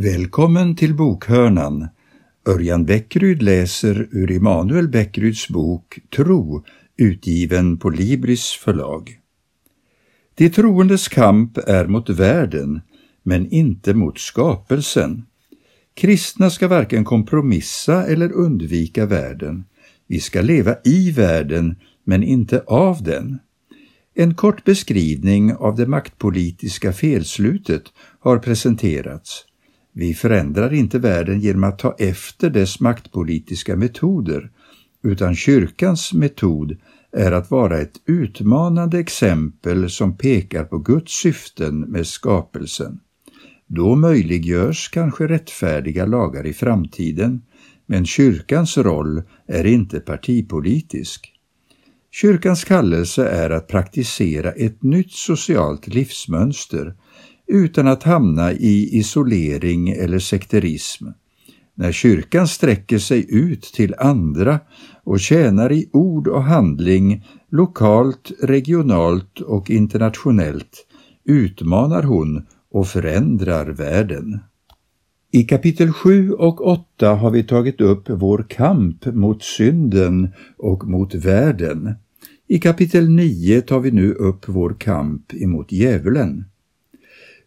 Välkommen till bokhörnan. Örjan Bäckryd läser ur Immanuel Bäckryds bok Tro, utgiven på Libris förlag. De troendes kamp är mot världen, men inte mot skapelsen. Kristna ska varken kompromissa eller undvika världen. Vi ska leva i världen, men inte av den. En kort beskrivning av det maktpolitiska felslutet har presenterats. Vi förändrar inte världen genom att ta efter dess maktpolitiska metoder, utan kyrkans metod är att vara ett utmanande exempel som pekar på Guds syften med skapelsen. Då möjliggörs kanske rättfärdiga lagar i framtiden, men kyrkans roll är inte partipolitisk. Kyrkans kallelse är att praktisera ett nytt socialt livsmönster utan att hamna i isolering eller sekterism. När kyrkan sträcker sig ut till andra och tjänar i ord och handling lokalt, regionalt och internationellt utmanar hon och förändrar världen. I kapitel 7 och 8 har vi tagit upp vår kamp mot synden och mot världen. I kapitel 9 tar vi nu upp vår kamp emot djävulen.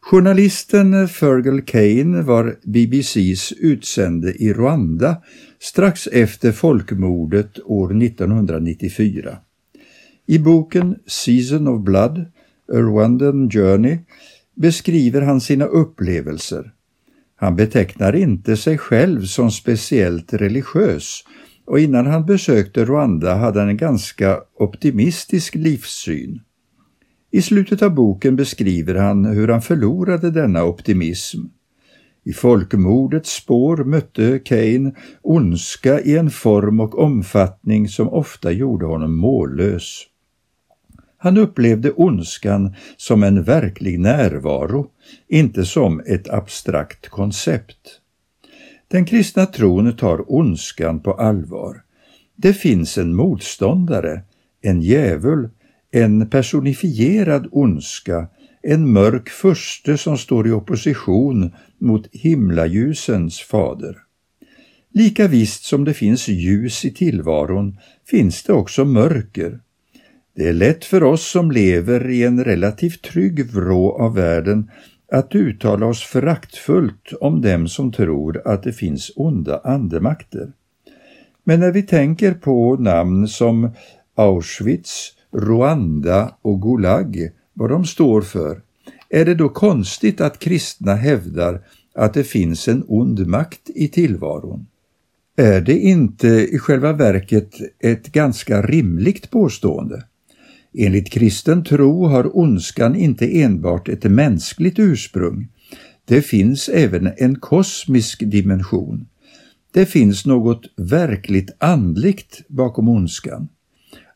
Journalisten Fergal Kane var BBCs utsände i Rwanda strax efter folkmordet år 1994. I boken Season of Blood, A Rwandan Journey beskriver han sina upplevelser. Han betecknar inte sig själv som speciellt religiös och innan han besökte Rwanda hade han en ganska optimistisk livssyn. I slutet av boken beskriver han hur han förlorade denna optimism. I folkmordets spår mötte Kane ondska i en form och omfattning som ofta gjorde honom mållös. Han upplevde ondskan som en verklig närvaro, inte som ett abstrakt koncept. Den kristna tron tar ondskan på allvar. Det finns en motståndare, en djävul, en personifierad ondska, en mörk furste som står i opposition mot himlaljusens fader. Lika visst som det finns ljus i tillvaron finns det också mörker. Det är lätt för oss som lever i en relativt trygg vrå av världen att uttala oss föraktfullt om dem som tror att det finns onda andemakter. Men när vi tänker på namn som Auschwitz, Rwanda och Gulag, vad de står för, är det då konstigt att kristna hävdar att det finns en ond makt i tillvaron? Är det inte i själva verket ett ganska rimligt påstående? Enligt kristen tro har ondskan inte enbart ett mänskligt ursprung. Det finns även en kosmisk dimension. Det finns något verkligt andligt bakom ondskan.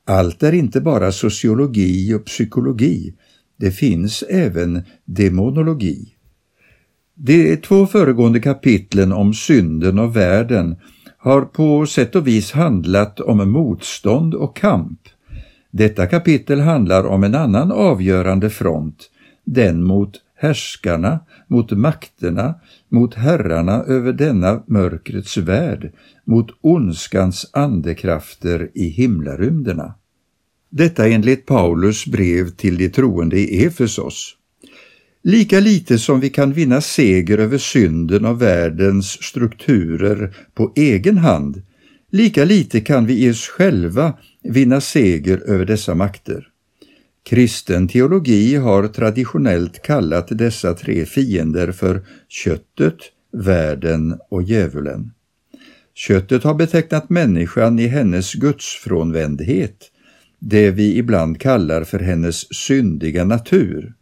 Allt är inte bara sociologi och psykologi. Det finns även demonologi. De två föregående kapitlen om synden och världen har på sätt och vis handlat om motstånd och kamp. Detta kapitel handlar om en annan avgörande front, den mot härskarna, mot makterna, mot herrarna över denna mörkrets värld, mot ondskans andekrafter i himlarymderna. Detta enligt Paulus brev till de troende i Efesos. Lika lite som vi kan vinna seger över synden och världens strukturer på egen hand, lika lite kan vi i oss själva vinna seger över dessa makter. Kristen teologi har traditionellt kallat dessa tre fiender för köttet, världen och djävulen. Köttet har betecknat människan i hennes gudsfrånvändhet, det vi ibland kallar för hennes syndiga natur.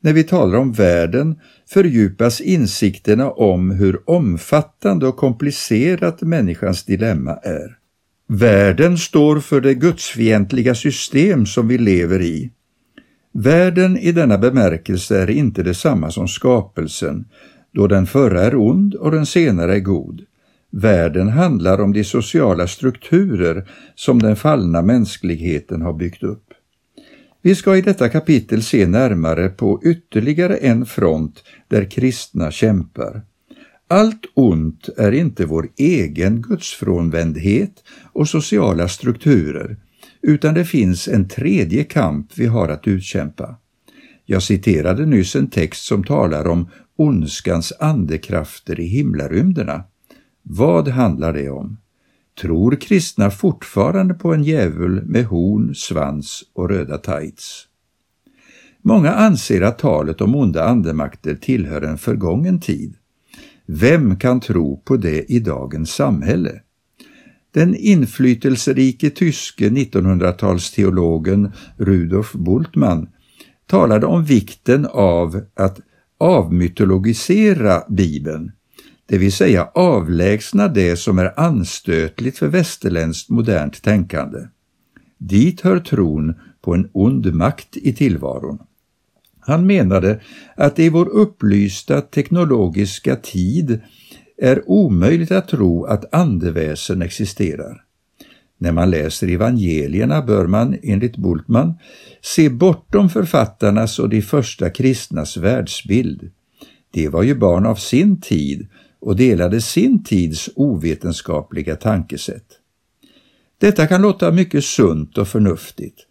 När vi talar om världen fördjupas insikterna om hur omfattande och komplicerat människans dilemma är. Världen står för det gudsfientliga system som vi lever i. Världen i denna bemärkelse är inte detsamma som skapelsen, då den förra är ond och den senare är god. Världen handlar om de sociala strukturer som den fallna mänskligheten har byggt upp. Vi ska i detta kapitel se närmare på ytterligare en front där kristna kämpar allt ont är inte vår egen gudsfrånvändhet och sociala strukturer, utan det finns en tredje kamp vi har att utkämpa. Jag citerade nyss en text som talar om ondskans andekrafter i himlarymderna. Vad handlar det om? Tror kristna fortfarande på en djävul med horn, svans och röda tights? Många anser att talet om onda andemakter tillhör en förgången tid. Vem kan tro på det i dagens samhälle? Den inflytelserike tyske 1900-talsteologen Rudolf Bultmann talade om vikten av att avmytologisera Bibeln, det vill säga avlägsna det som är anstötligt för västerländskt modernt tänkande. Dit hör tron på en ond makt i tillvaron. Han menade att det i vår upplysta teknologiska tid är omöjligt att tro att andeväsen existerar. När man läser evangelierna bör man, enligt Bultmann, se bortom författarnas och de första kristnas världsbild. De var ju barn av sin tid och delade sin tids ovetenskapliga tankesätt. Detta kan låta mycket sunt och förnuftigt.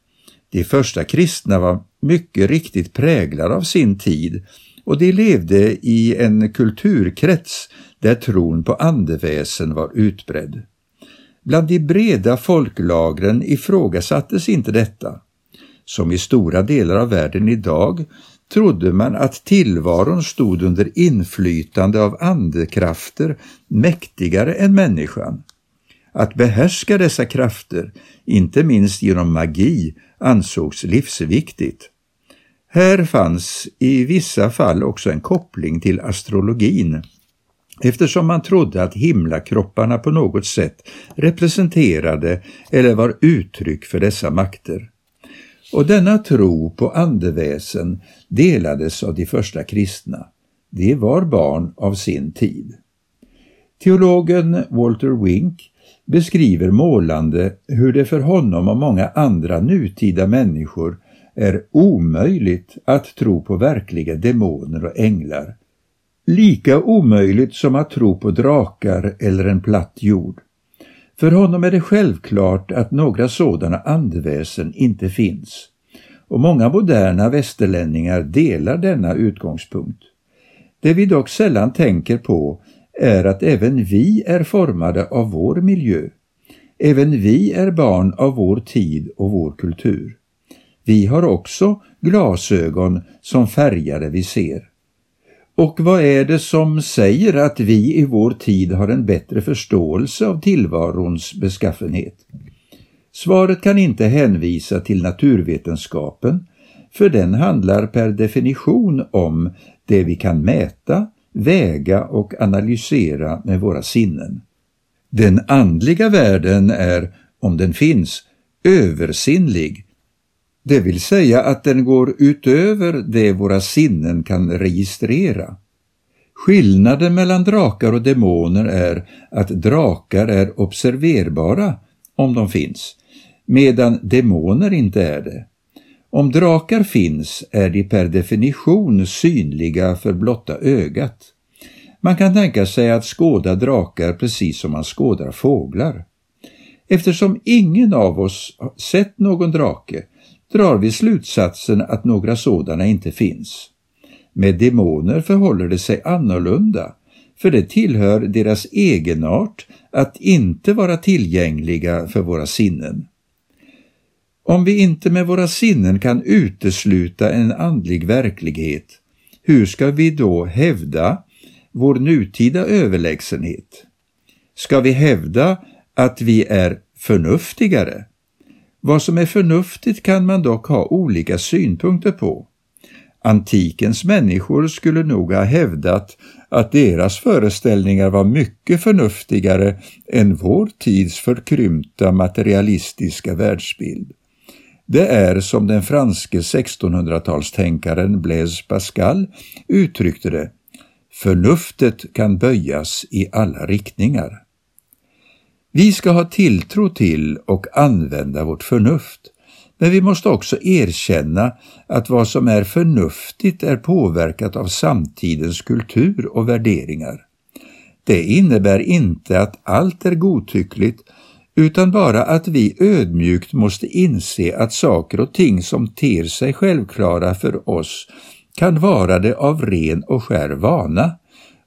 De första kristna var mycket riktigt präglade av sin tid och de levde i en kulturkrets där tron på andeväsen var utbredd. Bland de breda folklagren ifrågasattes inte detta. Som i stora delar av världen idag trodde man att tillvaron stod under inflytande av andekrafter mäktigare än människan. Att behärska dessa krafter, inte minst genom magi, ansågs livsviktigt. Här fanns i vissa fall också en koppling till astrologin eftersom man trodde att himlakropparna på något sätt representerade eller var uttryck för dessa makter. Och denna tro på andeväsen delades av de första kristna. De var barn av sin tid. Teologen Walter Wink beskriver målande hur det för honom och många andra nutida människor är omöjligt att tro på verkliga demoner och änglar. Lika omöjligt som att tro på drakar eller en platt jord. För honom är det självklart att några sådana andeväsen inte finns. Och många moderna västerlänningar delar denna utgångspunkt. Det vi dock sällan tänker på är att även vi är formade av vår miljö. Även vi är barn av vår tid och vår kultur. Vi har också glasögon som färgar det vi ser. Och vad är det som säger att vi i vår tid har en bättre förståelse av tillvarons beskaffenhet? Svaret kan inte hänvisa till naturvetenskapen, för den handlar per definition om det vi kan mäta, väga och analysera med våra sinnen. Den andliga världen är, om den finns, översinnlig, det vill säga att den går utöver det våra sinnen kan registrera. Skillnaden mellan drakar och demoner är att drakar är observerbara, om de finns, medan demoner inte är det. Om drakar finns är de per definition synliga för blotta ögat. Man kan tänka sig att skåda drakar precis som man skådar fåglar. Eftersom ingen av oss sett någon drake drar vi slutsatsen att några sådana inte finns. Med demoner förhåller det sig annorlunda, för det tillhör deras egenart att inte vara tillgängliga för våra sinnen. Om vi inte med våra sinnen kan utesluta en andlig verklighet, hur ska vi då hävda vår nutida överlägsenhet? Ska vi hävda att vi är förnuftigare? Vad som är förnuftigt kan man dock ha olika synpunkter på. Antikens människor skulle nog ha hävdat att deras föreställningar var mycket förnuftigare än vår tids förkrympta materialistiska världsbild. Det är som den franske 1600-talstänkaren Blaise Pascal uttryckte det, förnuftet kan böjas i alla riktningar. Vi ska ha tilltro till och använda vårt förnuft, men vi måste också erkänna att vad som är förnuftigt är påverkat av samtidens kultur och värderingar. Det innebär inte att allt är godtyckligt utan bara att vi ödmjukt måste inse att saker och ting som ter sig självklara för oss kan vara det av ren och skär vana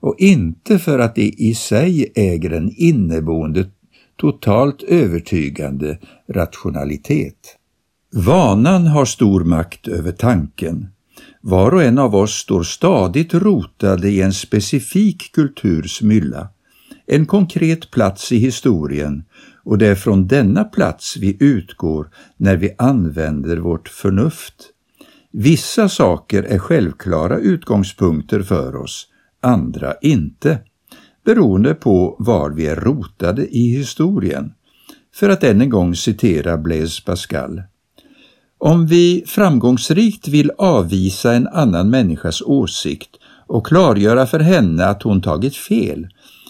och inte för att det i sig äger en inneboende totalt övertygande rationalitet. Vanan har stor makt över tanken. Var och en av oss står stadigt rotade i en specifik kulturs mylla, en konkret plats i historien och det är från denna plats vi utgår när vi använder vårt förnuft. Vissa saker är självklara utgångspunkter för oss, andra inte, beroende på var vi är rotade i historien. För att än en gång citera Blaise Pascal. Om vi framgångsrikt vill avvisa en annan människas åsikt och klargöra för henne att hon tagit fel,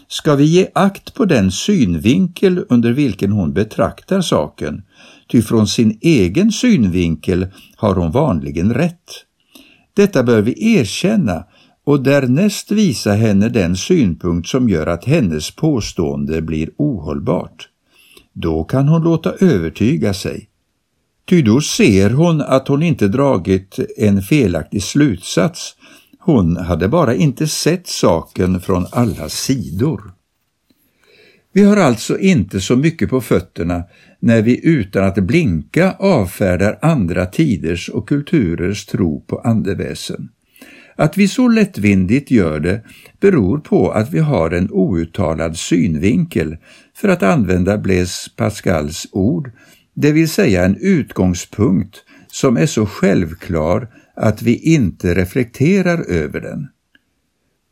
ska vi ge akt på den synvinkel under vilken hon betraktar saken, ty från sin egen synvinkel har hon vanligen rätt. Detta bör vi erkänna och därnäst visa henne den synpunkt som gör att hennes påstående blir ohållbart. Då kan hon låta övertyga sig. Ty då ser hon att hon inte dragit en felaktig slutsats. Hon hade bara inte sett saken från alla sidor. Vi har alltså inte så mycket på fötterna när vi utan att blinka avfärdar andra tiders och kulturers tro på andeväsen. Att vi så lättvindigt gör det beror på att vi har en outtalad synvinkel, för att använda Blaise Pascals ord, det vill säga en utgångspunkt som är så självklar att vi inte reflekterar över den.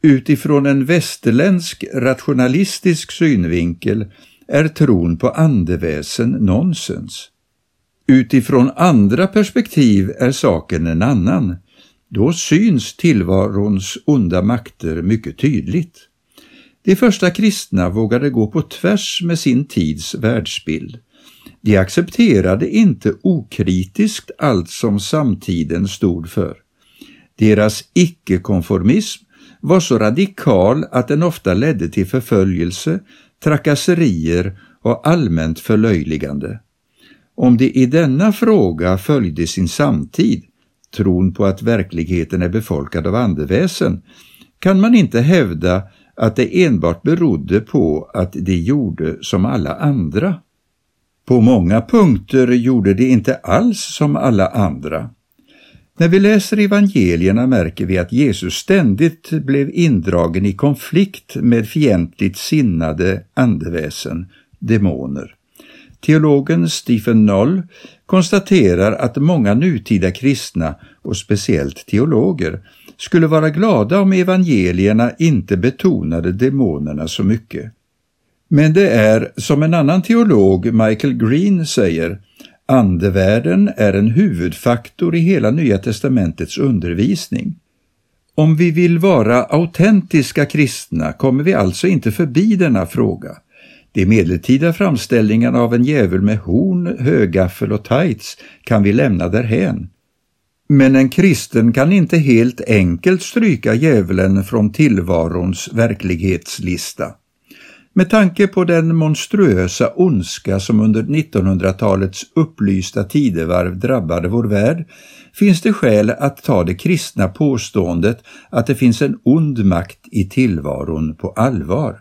Utifrån en västerländsk rationalistisk synvinkel är tron på andeväsen nonsens. Utifrån andra perspektiv är saken en annan. Då syns tillvarons onda makter mycket tydligt. De första kristna vågade gå på tvärs med sin tids världsbild. De accepterade inte okritiskt allt som samtiden stod för. Deras icke-konformism var så radikal att den ofta ledde till förföljelse, trakasserier och allmänt förlöjligande. Om de i denna fråga följde sin samtid, tron på att verkligheten är befolkad av andeväsen, kan man inte hävda att det enbart berodde på att de gjorde som alla andra. På många punkter gjorde de inte alls som alla andra. När vi läser evangelierna märker vi att Jesus ständigt blev indragen i konflikt med fientligt sinnade andeväsen, demoner. Teologen Stephen Noll konstaterar att många nutida kristna, och speciellt teologer, skulle vara glada om evangelierna inte betonade demonerna så mycket. Men det är, som en annan teolog, Michael Green, säger, andevärlden är en huvudfaktor i hela Nya testamentets undervisning. Om vi vill vara autentiska kristna kommer vi alltså inte förbi denna fråga. De medeltida framställningarna av en djävul med horn, högaffel och tights kan vi lämna därhän. Men en kristen kan inte helt enkelt stryka djävulen från tillvarons verklighetslista. Med tanke på den monstruösa ondska som under 1900-talets upplysta tidevarv drabbade vår värld finns det skäl att ta det kristna påståendet att det finns en ond makt i tillvaron på allvar.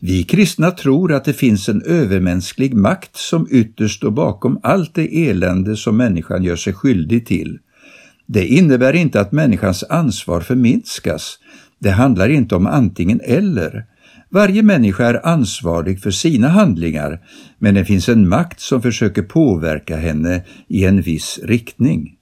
Vi kristna tror att det finns en övermänsklig makt som ytterst står bakom allt det elände som människan gör sig skyldig till. Det innebär inte att människans ansvar förminskas. Det handlar inte om antingen eller. Varje människa är ansvarig för sina handlingar, men det finns en makt som försöker påverka henne i en viss riktning.